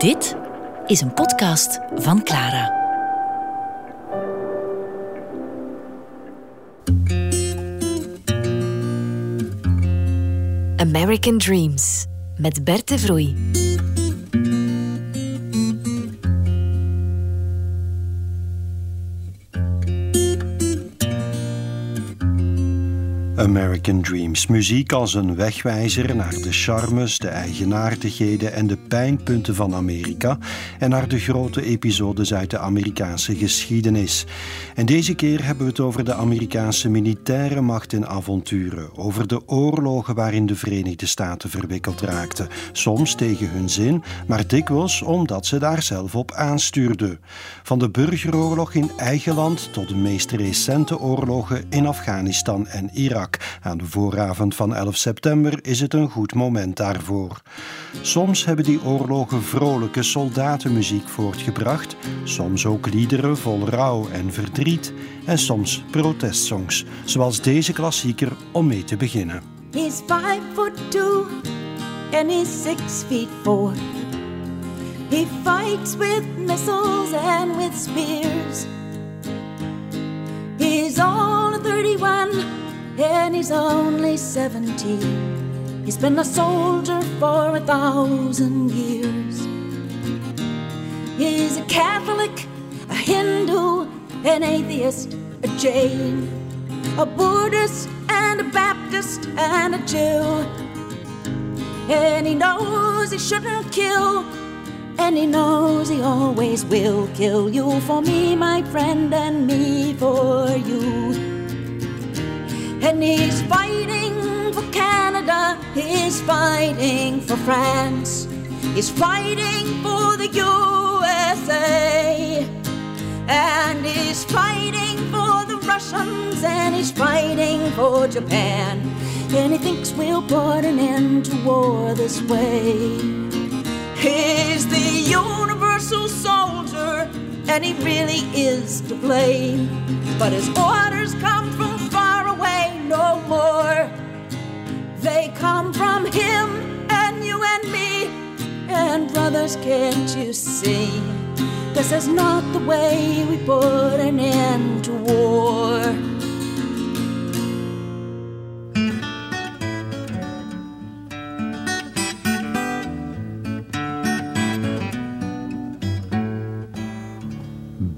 Dit is een podcast van Clara. American Dreams met Berte Vroei. American Dreams. Muziek als een wegwijzer naar de charmes, de eigenaardigheden en de pijnpunten van Amerika en naar de grote episodes uit de Amerikaanse geschiedenis. En deze keer hebben we het over de Amerikaanse militaire macht in avonturen, over de oorlogen waarin de Verenigde Staten verwikkeld raakten, soms tegen hun zin, maar dikwijls omdat ze daar zelf op aanstuurden. Van de burgeroorlog in eigen land tot de meest recente oorlogen in Afghanistan en Irak. Aan de vooravond van 11 september is het een goed moment daarvoor. Soms hebben die oorlogen vrolijke soldatenmuziek voortgebracht, soms ook liederen vol rouw en verdriet en soms protestsongs, zoals deze klassieker om mee te beginnen. He's five foot two and he's six feet four. He fights with missiles and with spears. He's all 31 and he's only 17. He's been a soldier for a thousand years. He's a Catholic, a Hindu, an atheist, a Jain, a Buddhist, and a Baptist, and a Jew. And he knows he shouldn't kill, and he knows he always will kill you for me, my friend, and me for you. And he's fighting Canada, he's fighting for France, he's fighting for the USA, and he's fighting for the Russians, and he's fighting for Japan. And he thinks we'll put an end to war this way. He's the universal soldier, and he really is to blame. But his orders come from far away, no more. They come from him and you and me. And brothers, can't you see? This is not the way we put an end to war.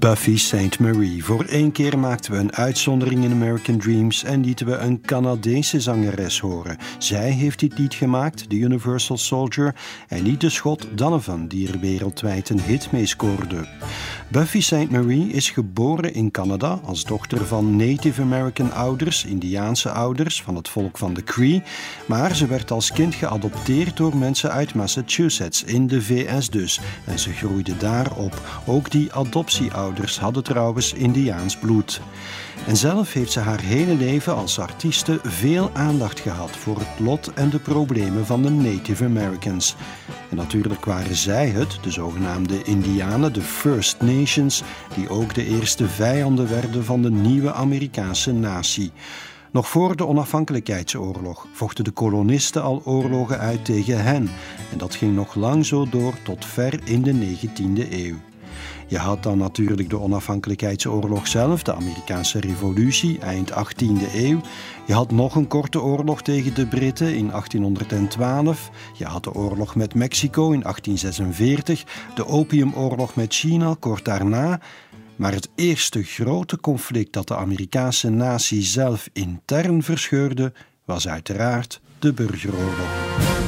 Buffy St. Marie. Voor één keer maakten we een uitzondering in American Dreams en lieten we een Canadese zangeres horen. Zij heeft dit lied gemaakt, The Universal Soldier, en niet de schot Donovan, die er wereldwijd een hit mee scoorde. Buffy St. Marie is geboren in Canada als dochter van Native American ouders, Indiaanse ouders van het volk van de Cree, maar ze werd als kind geadopteerd door mensen uit Massachusetts, in de VS dus, en ze groeide daar op. Ook die adoptieouders ouders hadden trouwens Indiaans bloed. En zelf heeft ze haar hele leven als artieste veel aandacht gehad voor het lot en de problemen van de Native Americans. En natuurlijk waren zij het, de zogenaamde Indianen, de First Nations, die ook de eerste vijanden werden van de nieuwe Amerikaanse natie. Nog voor de onafhankelijkheidsoorlog vochten de kolonisten al oorlogen uit tegen hen. En dat ging nog lang zo door tot ver in de 19e eeuw. Je had dan natuurlijk de onafhankelijkheidsoorlog zelf, de Amerikaanse revolutie, eind 18e eeuw. Je had nog een korte oorlog tegen de Britten in 1812. Je had de oorlog met Mexico in 1846, de opiumoorlog met China kort daarna. Maar het eerste grote conflict dat de Amerikaanse natie zelf intern verscheurde, was uiteraard de burgeroorlog.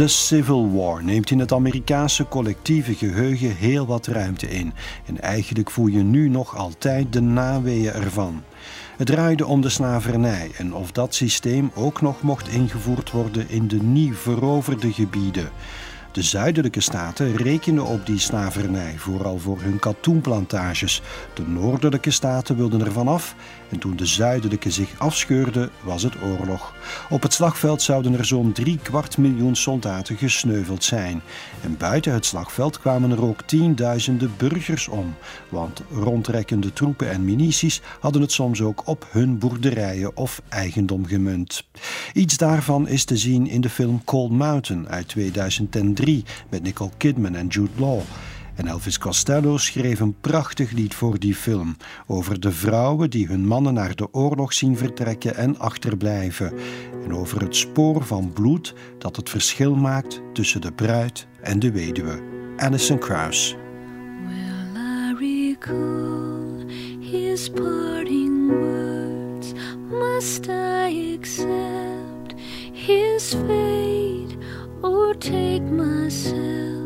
De Civil War neemt in het Amerikaanse collectieve geheugen heel wat ruimte in. En eigenlijk voel je nu nog altijd de naweeën ervan. Het draaide om de slavernij en of dat systeem ook nog mocht ingevoerd worden in de nieuw veroverde gebieden. De zuidelijke staten rekenden op die slavernij, vooral voor hun katoenplantages. De noordelijke staten wilden er vanaf en toen de zuidelijke zich afscheurde, was het oorlog. Op het slagveld zouden er zo'n drie kwart miljoen soldaten gesneuveld zijn. En buiten het slagveld kwamen er ook tienduizenden burgers om. Want rondrekkende troepen en milities hadden het soms ook op hun boerderijen of eigendom gemunt. Iets daarvan is te zien in de film Cold Mountain uit 2003 met Nicole Kidman en Jude Law. En Elvis Costello schreef een prachtig lied voor die film over de vrouwen die hun mannen naar de oorlog zien vertrekken en achterblijven. En over het spoor van bloed dat het verschil maakt tussen de bruid en de weduwe. Alison Krauss. Will I recall his parting words? Must I accept his fate or take myself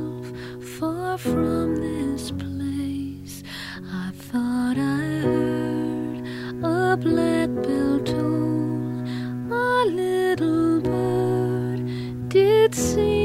from this place? I thought I heard a black bell toll. A little bird did sing.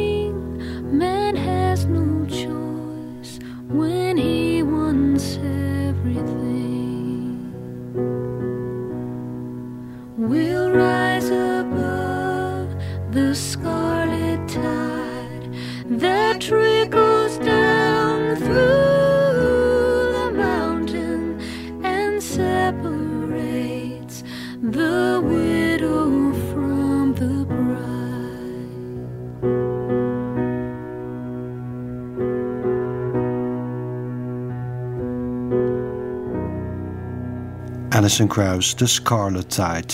Alison Krauss, The Scarlet Tide.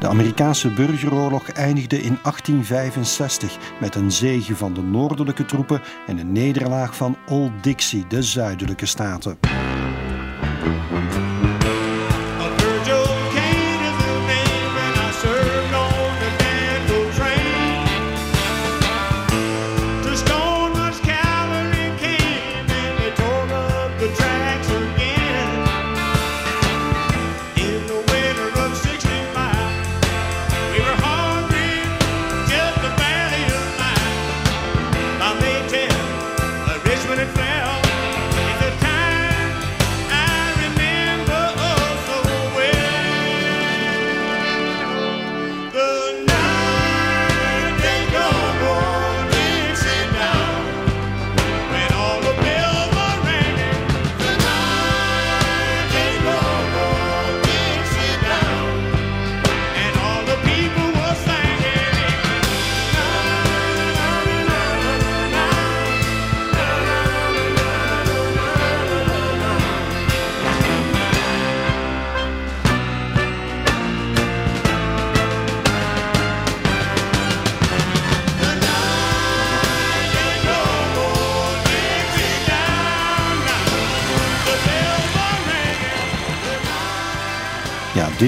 De Amerikaanse burgeroorlog eindigde in 1865 met een zege van de noordelijke troepen en een nederlaag van Old Dixie, de zuidelijke staten.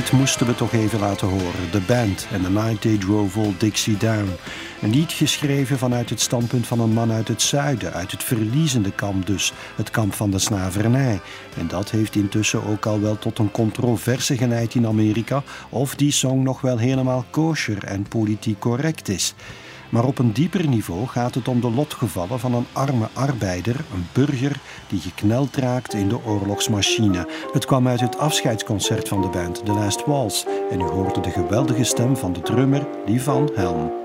Dit moesten we toch even laten horen. De band en The Night They Drove Old Dixie Down. Een lied geschreven vanuit het standpunt van een man uit het zuiden, uit het verliezende kamp dus, het kamp van de slavernij. En dat heeft intussen ook al wel tot een controverse geleid in Amerika, of die song nog wel helemaal kosher en politiek correct is. Maar op een dieper niveau gaat het om de lotgevallen van een arme arbeider, een burger, die gekneld raakt in de oorlogsmachine. Het kwam uit het afscheidsconcert van de band The Last Waltz en u hoorde de geweldige stem van de drummer, die van Helm.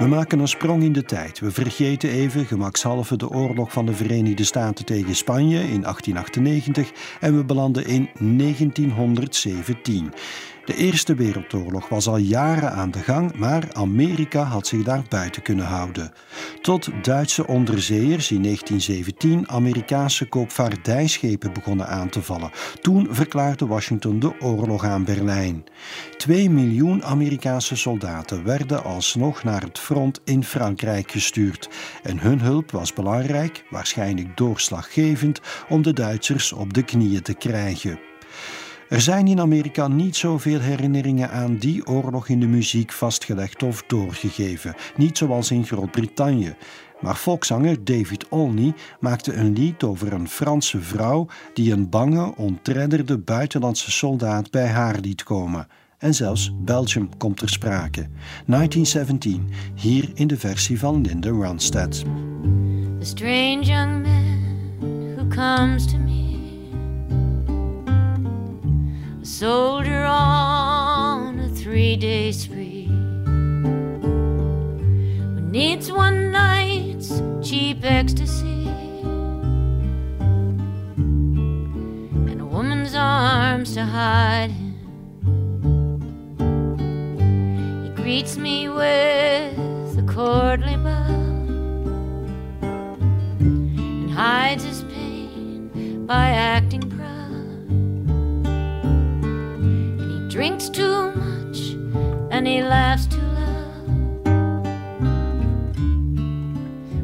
We maken een sprong in de tijd. We vergeten even gemakshalve de oorlog van de Verenigde Staten tegen Spanje in 1898 en we belanden in 1917. De Eerste Wereldoorlog was al jaren aan de gang, maar Amerika had zich daar buiten kunnen houden. Tot Duitse onderzeeërs in 1917 Amerikaanse koopvaardijschepen begonnen aan te vallen. Toen verklaarde Washington de oorlog aan Berlijn. Twee miljoen Amerikaanse soldaten werden alsnog naar het front in Frankrijk gestuurd. En hun hulp was belangrijk, waarschijnlijk doorslaggevend, om de Duitsers op de knieën te krijgen. Er zijn in Amerika niet zoveel herinneringen aan die oorlog in de muziek vastgelegd of doorgegeven, niet zoals in Groot-Brittannië. Maar volkszanger David Olney maakte een lied over een Franse vrouw die een bange, ontredderde buitenlandse soldaat bij haar liet komen. En zelfs Belgium komt ter sprake. 1917, hier in de versie van Linda Ronstadt. The strange young man who comes to me, soldier on a three day spree, who needs one night's cheap ecstasy and a woman's arms to hide him. He greets me with drinks too much and he laughs too loud.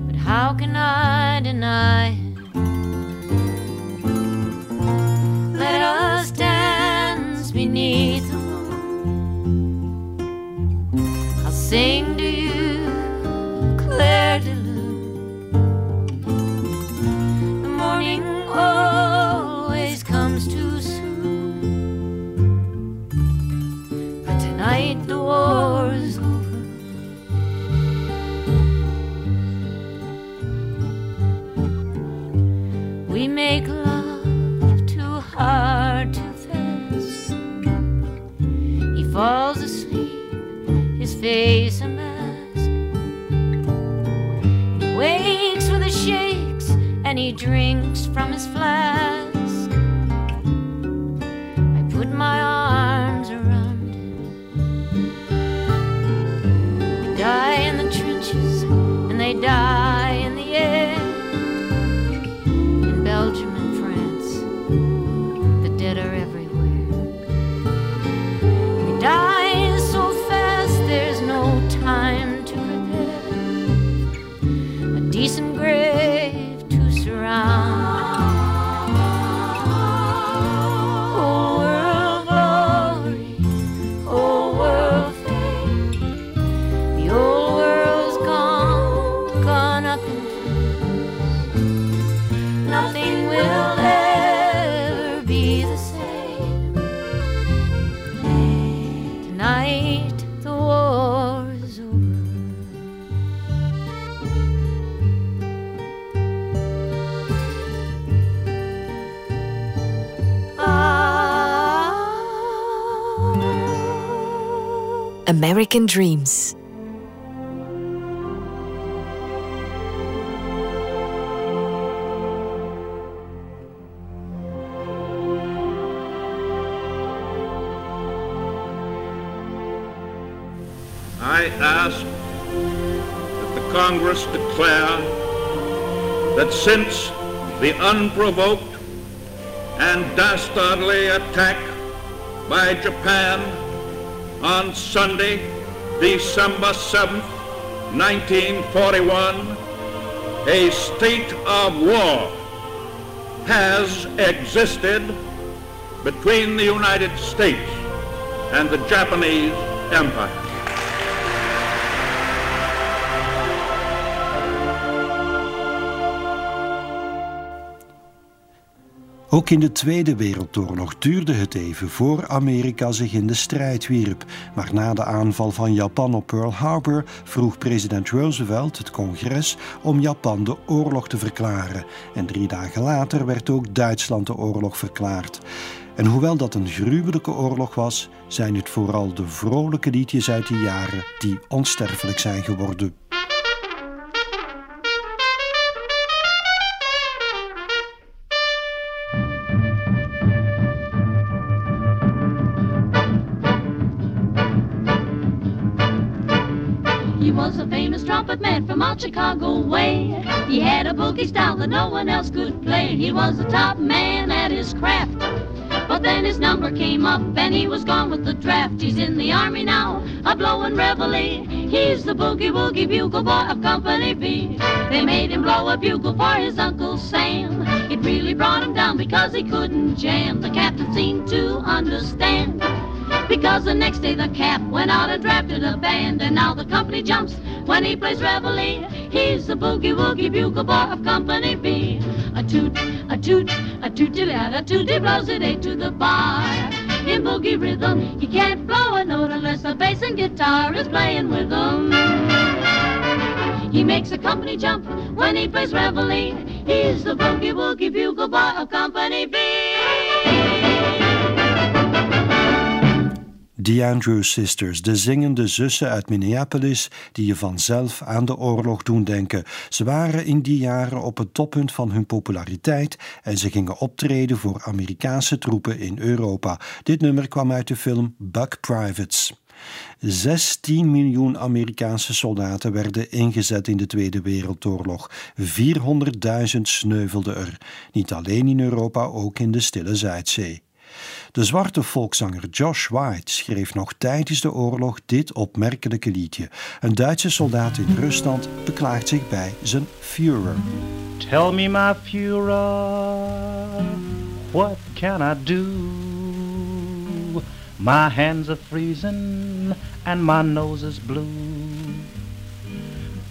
But how can I deny We make love too hard to fast. He falls asleep, his face a mask. He wakes with the shakes and he drinks from American Dreams. I ask that the Congress declare that since the unprovoked and dastardly attack by Japan on Sunday, December 7th, 1941, a state of war has existed between the United States and the Japanese Empire. Ook in de Tweede Wereldoorlog duurde het even voor Amerika zich in de strijd wierp. Maar na de aanval van Japan op Pearl Harbor vroeg president Roosevelt het congres om Japan de oorlog te verklaren. En drie dagen later werd ook Duitsland de oorlog verklaard. En hoewel dat een gruwelijke oorlog was, zijn het vooral de vrolijke liedjes uit die jaren die onsterfelijk zijn geworden. Chicago way. He had a boogie style that no one else could play. He was the top man at his craft. But then his number came up and he was gone with the draft. He's in the army now, a blowing reveille. He's the boogie woogie bugle boy of Company B. They made him blow a bugle for his Uncle Sam. It really brought him down because he couldn't jam. The captain seemed to understand. Because the next day the cap went out and drafted a band, and now the company jumps when he plays reveille. He's the boogie woogie bugle boy of Company B. A toot, a toot, a toot, a toot, he blows it eight to the bar. In boogie rhythm, he can't blow a note unless the bass and guitar is playing with him. He makes a company jump when he plays reveille. He's the boogie woogie bugle boy of Company B. The Andrews Sisters, de zingende zussen uit Minneapolis die je vanzelf aan de oorlog doen denken. Ze waren in die jaren op het toppunt van hun populariteit en ze gingen optreden voor Amerikaanse troepen in Europa. Dit nummer kwam uit de film Buck Privates. 16 miljoen Amerikaanse soldaten werden ingezet in de Tweede Wereldoorlog. 400.000 sneuvelden er. Niet alleen in Europa, ook in de Stille Zuidzee. De zwarte volkszanger Josh White schreef nog tijdens de oorlog dit opmerkelijke liedje. Een Duitse soldaat in Rusland beklaagt zich bij zijn Führer. Tell me, my Führer, what can I do? My hands are freezing and my nose is blue.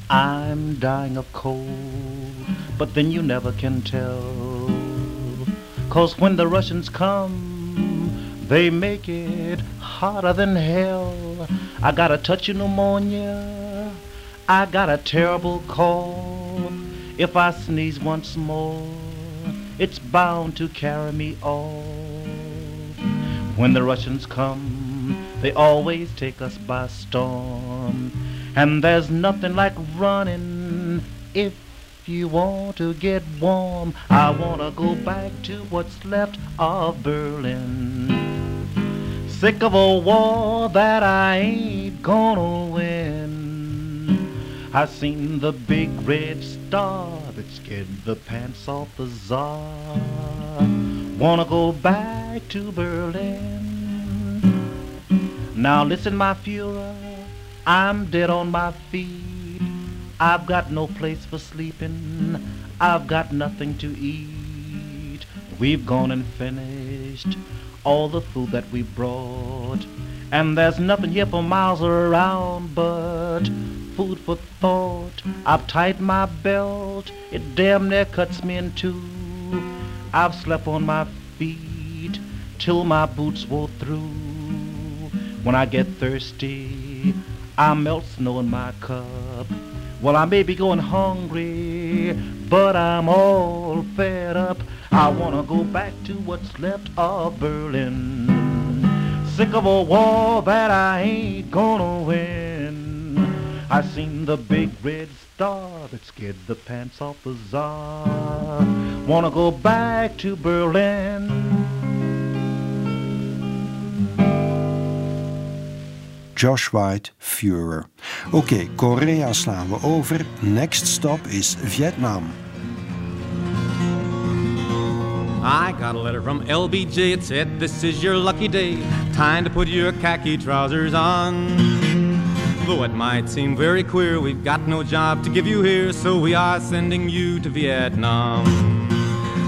I'm dying of cold, but then you never can tell. Cause when the Russians come, they make it hotter than hell. I got a touch of pneumonia. I got a terrible cold. If I sneeze once more, it's bound to carry me off. When the Russians come, they always take us by storm. And there's nothing like running if you want to get warm. I want to go back to what's left of Berlin. Sick of a war that I ain't gonna win. I seen the big red star that scared the pants off the czar. Wanna go back to Berlin. Now listen, my Führer, I'm dead on my feet. I've got no place for sleeping. I've got nothing to eat. We've gone and finished all the food that we brought. And there's nothing here for miles around but food for thought. I've tied my belt, it damn near cuts me in two. I've slept on my feet till my boots wore through. When I get thirsty, I melt snow in my cup. Well, I may be going hungry, but I'm all fed up. I wanna go back to what's left of Berlin. Sick of a war that I ain't gonna win. I seen the big red star that scared the pants off the czar. Wanna go back to Berlin. Josh White, Führer. Oké, Korea slaan we over. Next stop is Vietnam. I got a letter from LBJ. It said, This is your lucky day. Time to put your khaki trousers on. Though it might seem very queer, we've got no job to give you here, so we are sending you to Vietnam.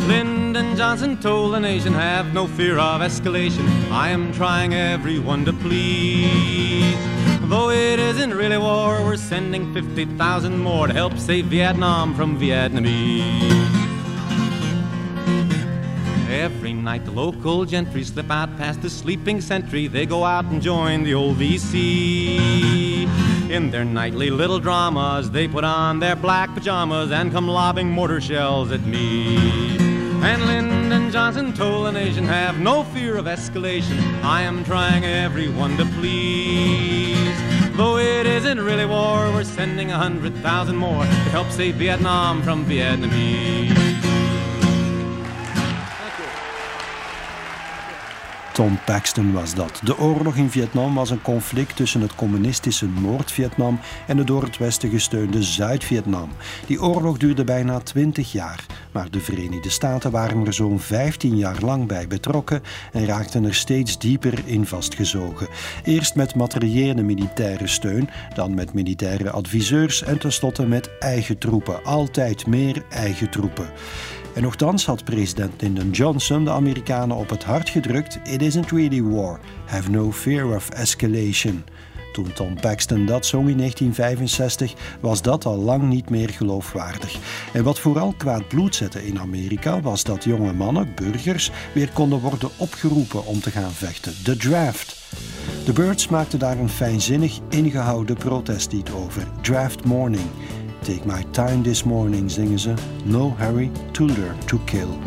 Lyndon Johnson told the nation, have no fear of escalation. I am trying everyone to please. Though it isn't really war, we're sending 50,000 more to help save Vietnam from Vietnamese. Every night the local gentry slip out past the sleeping sentry. They go out and join the old VC. In their nightly little dramas, they put on their black pajamas and come lobbing mortar shells at me. And Lyndon Johnson told the nation, have no fear of escalation. I am trying everyone to please. Though it isn't really war, we're sending a hundred thousand more to help save Vietnam from Vietnamese. Tom Paxton was dat. De oorlog in Vietnam was een conflict tussen het communistische Noord-Vietnam en het door het Westen gesteunde Zuid-Vietnam. Die oorlog duurde bijna 20 jaar, maar de Verenigde Staten waren er zo'n 15 jaar lang bij betrokken en raakten er steeds dieper in vastgezogen. Eerst met materiële militaire steun, dan met militaire adviseurs en tenslotte met eigen troepen. Altijd meer eigen troepen. En nochtans had president Lyndon Johnson de Amerikanen op het hart gedrukt: It isn't really war. Have no fear of escalation. Toen Tom Paxton dat zong in 1965, was dat al lang niet meer geloofwaardig. En wat vooral kwaad bloed zette in Amerika, was dat jonge mannen, burgers, weer konden worden opgeroepen om te gaan vechten. De draft. De Birds maakten daar een fijnzinnig ingehouden protestlied over, Draft Morning. Take my time this morning, zingen ze. No hurry to learn to kill.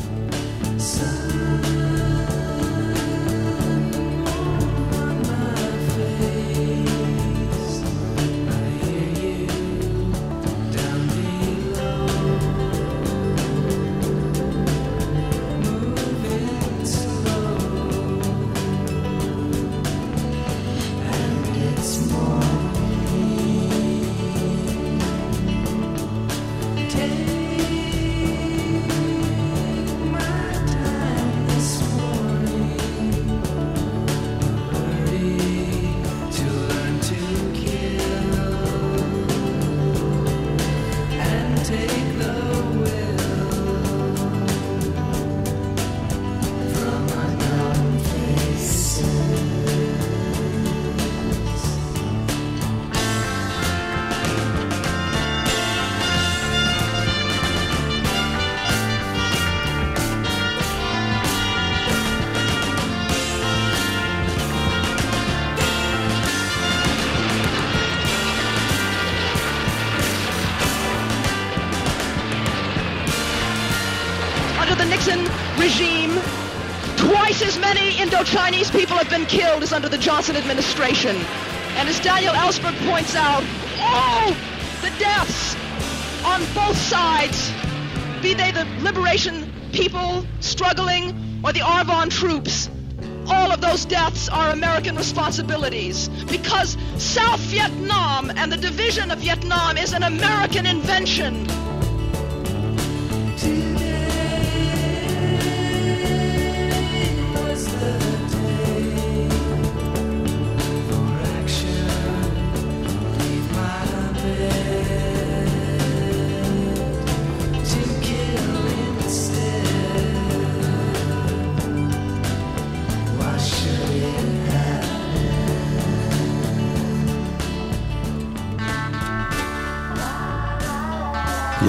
Indo-Chinese people have been killed is under the Johnson administration. And as Daniel Ellsberg points out, all the deaths on both sides, be they the liberation people struggling or the Arvon troops, all of those deaths are American responsibilities because South Vietnam and the division of Vietnam is an American invention.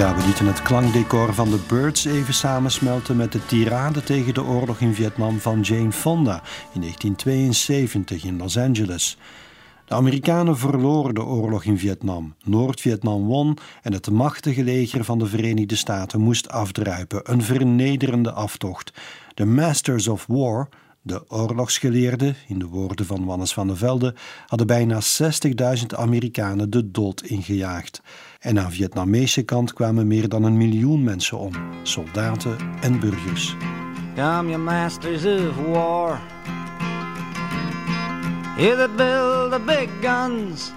Ja, we lieten het klankdecor van de Birds even samensmelten met de tirade tegen de oorlog in Vietnam van Jane Fonda in 1972 in Los Angeles. De Amerikanen verloren de oorlog in Vietnam. Noord-Vietnam won en het machtige leger van de Verenigde Staten moest afdruipen. Een vernederende aftocht. De Masters of War, de oorlogsgeleerden, in de woorden van Wannes van der Velde, hadden bijna 60.000 Amerikanen de dood ingejaagd. En aan Vietnamese kant kwamen meer dan een miljoen mensen om, soldaten en burgers. Come, you masters of war. You that build the big guns.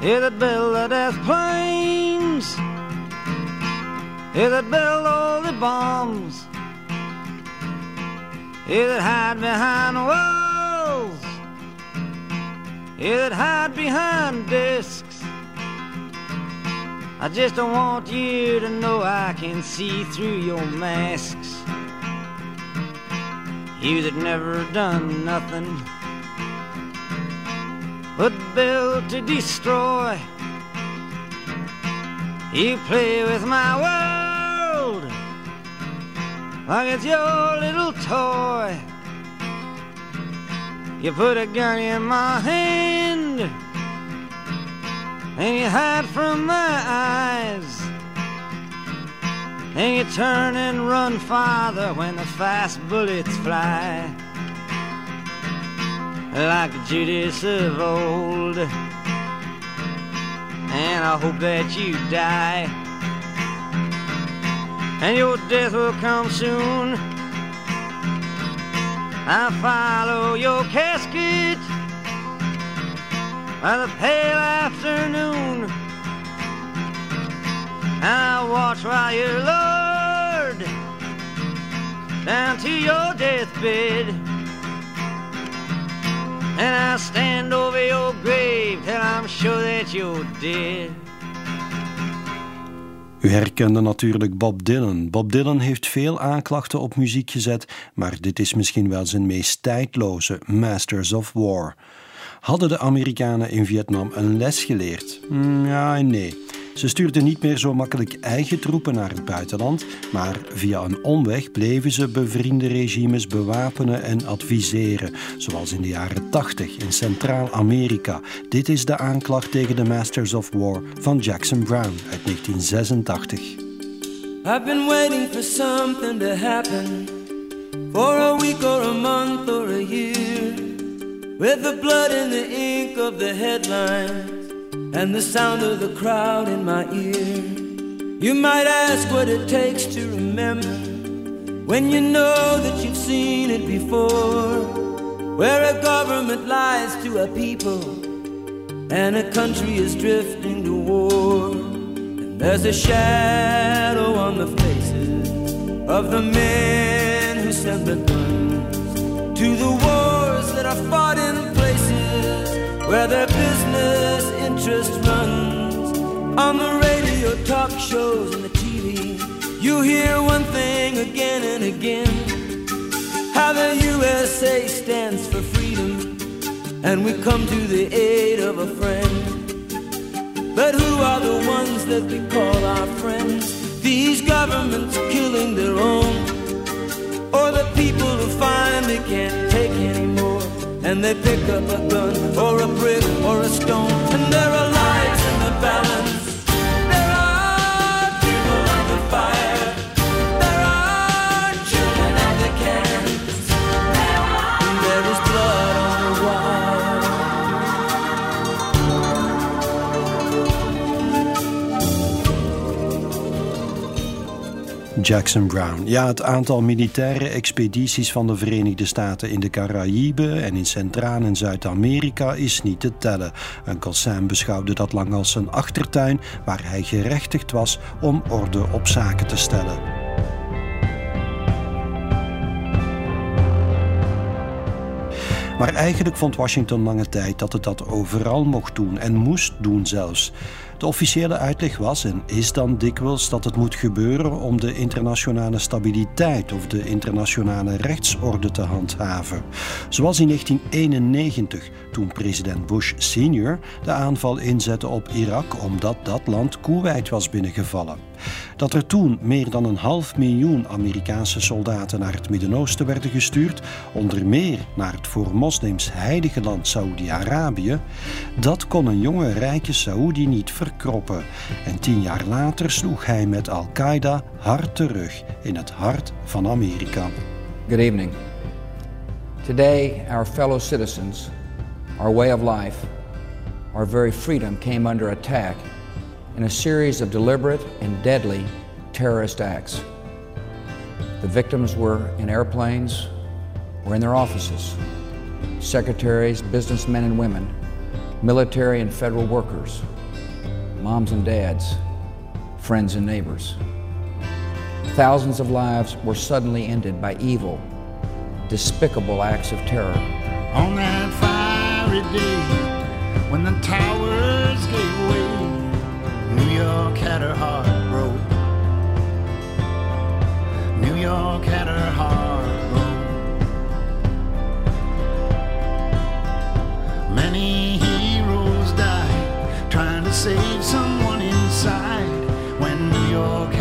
You that build the death planes. You that build all the bombs. You that hide behind walls. You that hide behind. I just don't want you to know I can see through your masks. You that never done nothing but build to destroy. You play with my world like it's your little toy. You put a gun in my hand and you hide from my eyes. And you turn and run farther when the fast bullets fly. Like Judas of old. And I hope that you die. And your death will come soon. I follow your casket by the pale afternoon. And I watch while you're lowered down to your deathbed. And I stand over your grave till I'm sure that you're dead. U herkende natuurlijk Bob Dylan. Bob Dylan heeft veel aanklachten op muziek gezet, maar dit is misschien wel zijn meest tijdloze Masters of War. Hadden de Amerikanen in Vietnam een les geleerd? Mm, ja en nee. Ze stuurden niet meer zo makkelijk eigen troepen naar het buitenland, maar via een omweg bleven ze bevriende regimes bewapenen en adviseren, zoals in de jaren 80 in Centraal-Amerika. Dit is de aanklacht tegen de Masters of War van Jackson Brown uit 1986. I've been waiting for something to happen for a week or a month or a year with the blood and the ink of the headlines and the sound of the crowd in my ear. You might ask what it takes to remember when you know that you've seen it before, where a government lies to a people and a country is drifting to war. And there's a shadow on the faces of the men who sent the guns to the wars that are fought in places where their business interest runs. On the radio, talk shows, and the TV, you hear one thing again and again how the USA stands for freedom, and we come to the aid of a friend. But who are the ones that we call our friends? These governments killing their own, or the people who finally can't take anymore and they pick up a gun or a brick or a stone, Jackson Brown. Ja, het aantal militaire expedities van de Verenigde Staten in de Caraïben en in Centraal- en Zuid-Amerika is niet te tellen. Uncle Sam beschouwde dat lang als een achtertuin waar hij gerechtigd was om orde op zaken te stellen. Maar eigenlijk vond Washington lange tijd dat het dat overal mocht doen en moest doen zelfs. De officiële uitleg was en is dan dikwijls dat het moet gebeuren om de internationale stabiliteit of de internationale rechtsorde te handhaven. Zoals in 1991, toen president Bush senior de aanval inzette op Irak omdat dat land Kuwait was binnengevallen. Dat er toen meer dan een half miljoen Amerikaanse soldaten naar het Midden-Oosten werden gestuurd, onder meer naar het voor moslims heilige land Saoedi-Arabië, dat kon een jonge rijke Saoedi niet verkroppen. En tien jaar later sloeg hij met Al-Qaeda hard terug in het hart van Amerika. Good evening. Today, our fellow citizens, our way of life, our very freedom came under attack in a series of deliberate and deadly terrorist acts. The victims were in airplanes or in their offices. Secretaries, businessmen and women, military and federal workers, moms and dads, friends and neighbors. Thousands of lives were suddenly ended by evil, despicable acts of terror. Fiery day when the towers gave way, New York had her heart broke. New York had her heart broke. Many heroes died trying to save someone inside when New York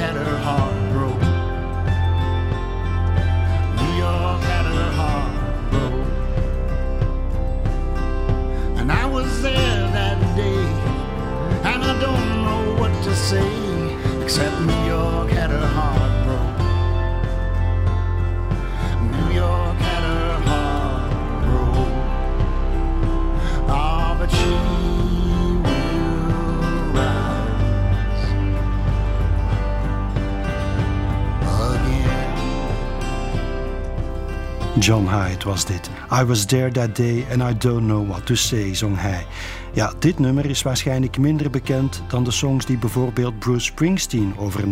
John Hyde was dit. I was there that day and I don't know what to say, zong hij. Ja, dit nummer is waarschijnlijk minder bekend dan de songs die bijvoorbeeld Bruce Springsteen over 9-11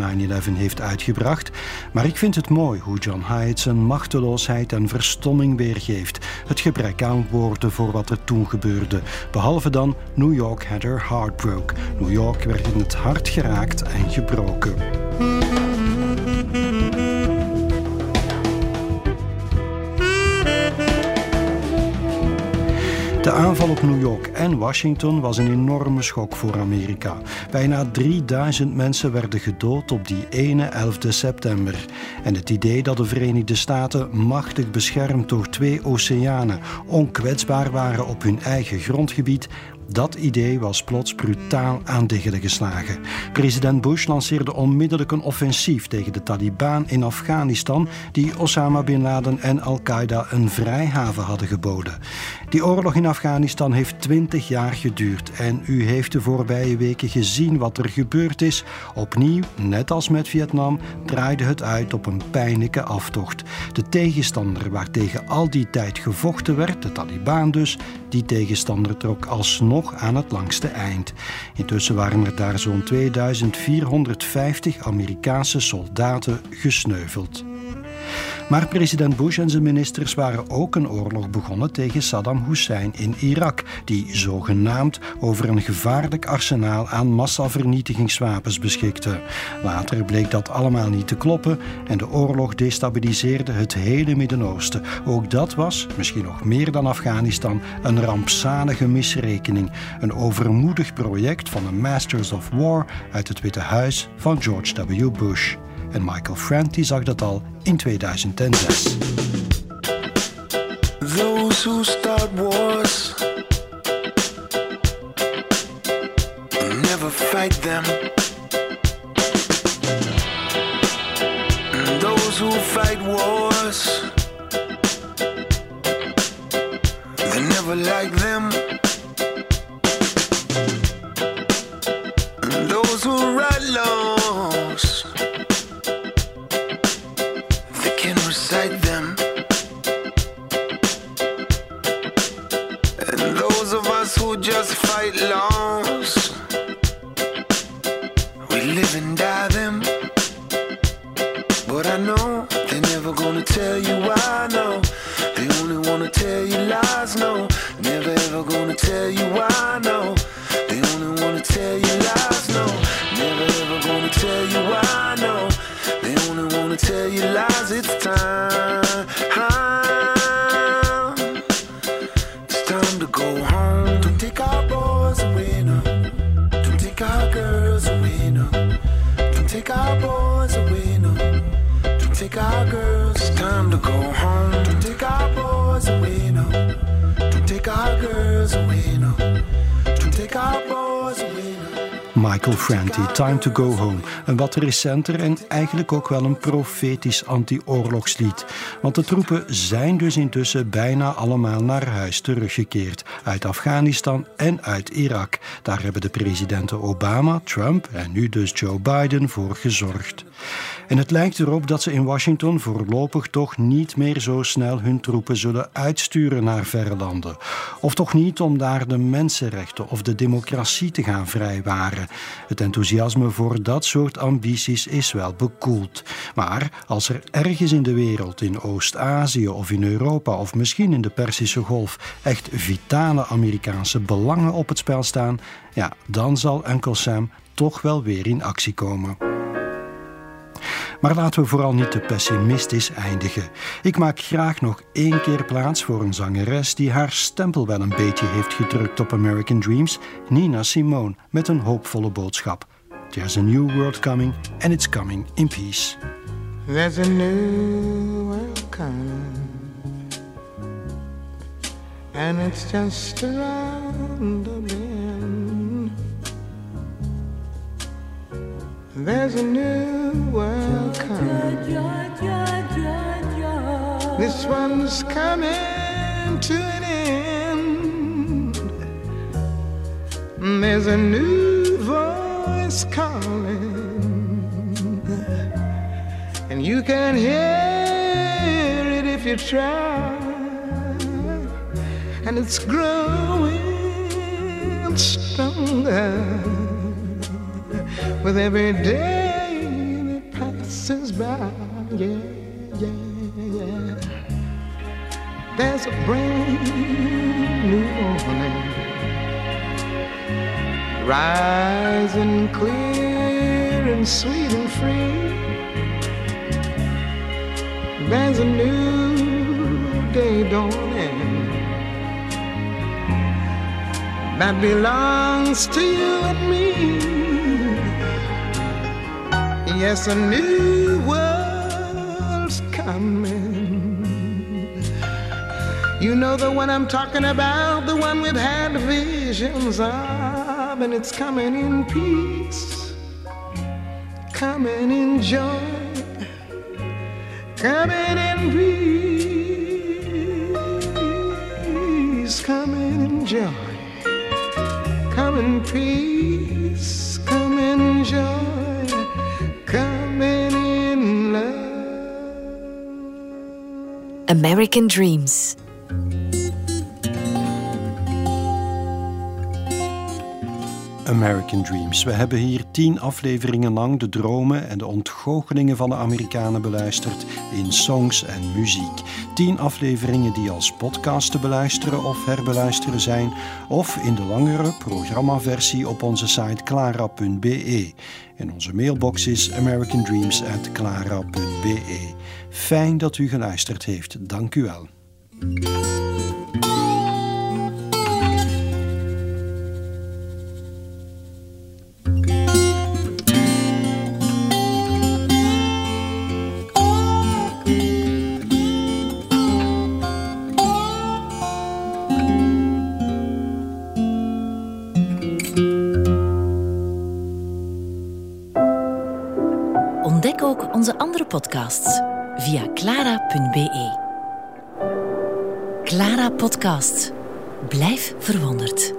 heeft uitgebracht. Maar ik vind het mooi hoe John Hyde zijn machteloosheid en verstomming weergeeft. Het gebrek aan woorden voor wat er toen gebeurde. Behalve dan New York had her heart broke. New York werd in het hart geraakt en gebroken. De aanval op New York en Washington was een enorme schok voor Amerika. Bijna 3000 mensen werden gedood op die ene 11 september. En het idee dat de Verenigde Staten, machtig beschermd door twee oceanen, onkwetsbaar waren op hun eigen grondgebied, dat idee was plots brutaal aan diggelen geslagen. President Bush lanceerde onmiddellijk een offensief tegen de Taliban in Afghanistan, die Osama bin Laden en Al-Qaeda een vrijhaven hadden geboden. Die oorlog in Afghanistan heeft twintig jaar geduurd en u heeft de voorbije weken gezien wat er gebeurd is. Opnieuw, net als met Vietnam, draaide het uit op een pijnlijke aftocht. De tegenstander waar tegen al die tijd gevochten werd, de Taliban dus, die tegenstander trok alsnog aan het langste eind. Intussen waren er daar zo'n 2450 Amerikaanse soldaten gesneuveld. Maar president Bush en zijn ministers waren ook een oorlog begonnen tegen Saddam Hussein in Irak, die zogenaamd over een gevaarlijk arsenaal aan massavernietigingswapens beschikte. Later bleek dat allemaal niet te kloppen en de oorlog destabiliseerde het hele Midden-Oosten. Ook dat was, misschien nog meer dan Afghanistan, een rampzalige misrekening. Een overmoedig project van de Masters of War uit het Witte Huis van George W. Bush. En Michael Franti zag dat al in 2006. Those who start wars never fight them. Michael Time to Go Home. Een wat recenter en eigenlijk ook wel een profetisch anti-oorlogslied. Want de troepen zijn dus intussen bijna allemaal naar huis teruggekeerd. Uit Afghanistan en uit Irak. Daar hebben de presidenten Obama, Trump en nu dus Joe Biden voor gezorgd. En het lijkt erop dat ze in Washington voorlopig toch niet meer zo snel hun troepen zullen uitsturen naar verre landen. Of toch niet om daar de mensenrechten of de democratie te gaan vrijwaren. Het enthousiasme voor dat soort ambities is wel bekoeld. Maar als er ergens in de wereld, in Oost-Azië of in Europa of misschien in de Persische Golf, echt vitale Amerikaanse belangen op het spel staan, ja, dan zal Uncle Sam toch wel weer in actie komen. Maar laten we vooral niet te pessimistisch eindigen. Ik maak graag nog één keer plaats voor een zangeres die haar stempel wel een beetje heeft gedrukt op American Dreams, Nina Simone, met een hoopvolle boodschap. There's a new world coming and it's coming in peace. There's a new world coming, and it's just around the. There's a new world coming. This one's coming to an end. There's a new voice calling and you can hear it if you try. And it's growing stronger with every day that passes by. Yeah, yeah, yeah. There's a brand new morning rising clear and sweet and free. There's a new day dawning that belongs to you and me. Yes, a new world's coming. You know the one I'm talking about, the one we've had visions of, and it's coming in peace, coming in joy, coming in peace, coming in joy, coming in peace, American Dreams. American Dreams. We hebben hier tien afleveringen lang de dromen en de ontgoochelingen van de Amerikanen beluisterd in songs en muziek. Tien afleveringen die als podcast te beluisteren of herbeluisteren zijn, of in de langere programmaversie op onze site clara.be. En onze mailbox is americandreams@clara.be. Fijn dat u geluisterd heeft. Dank u wel. clara.be. Clara Podcast. Blijf verwonderd.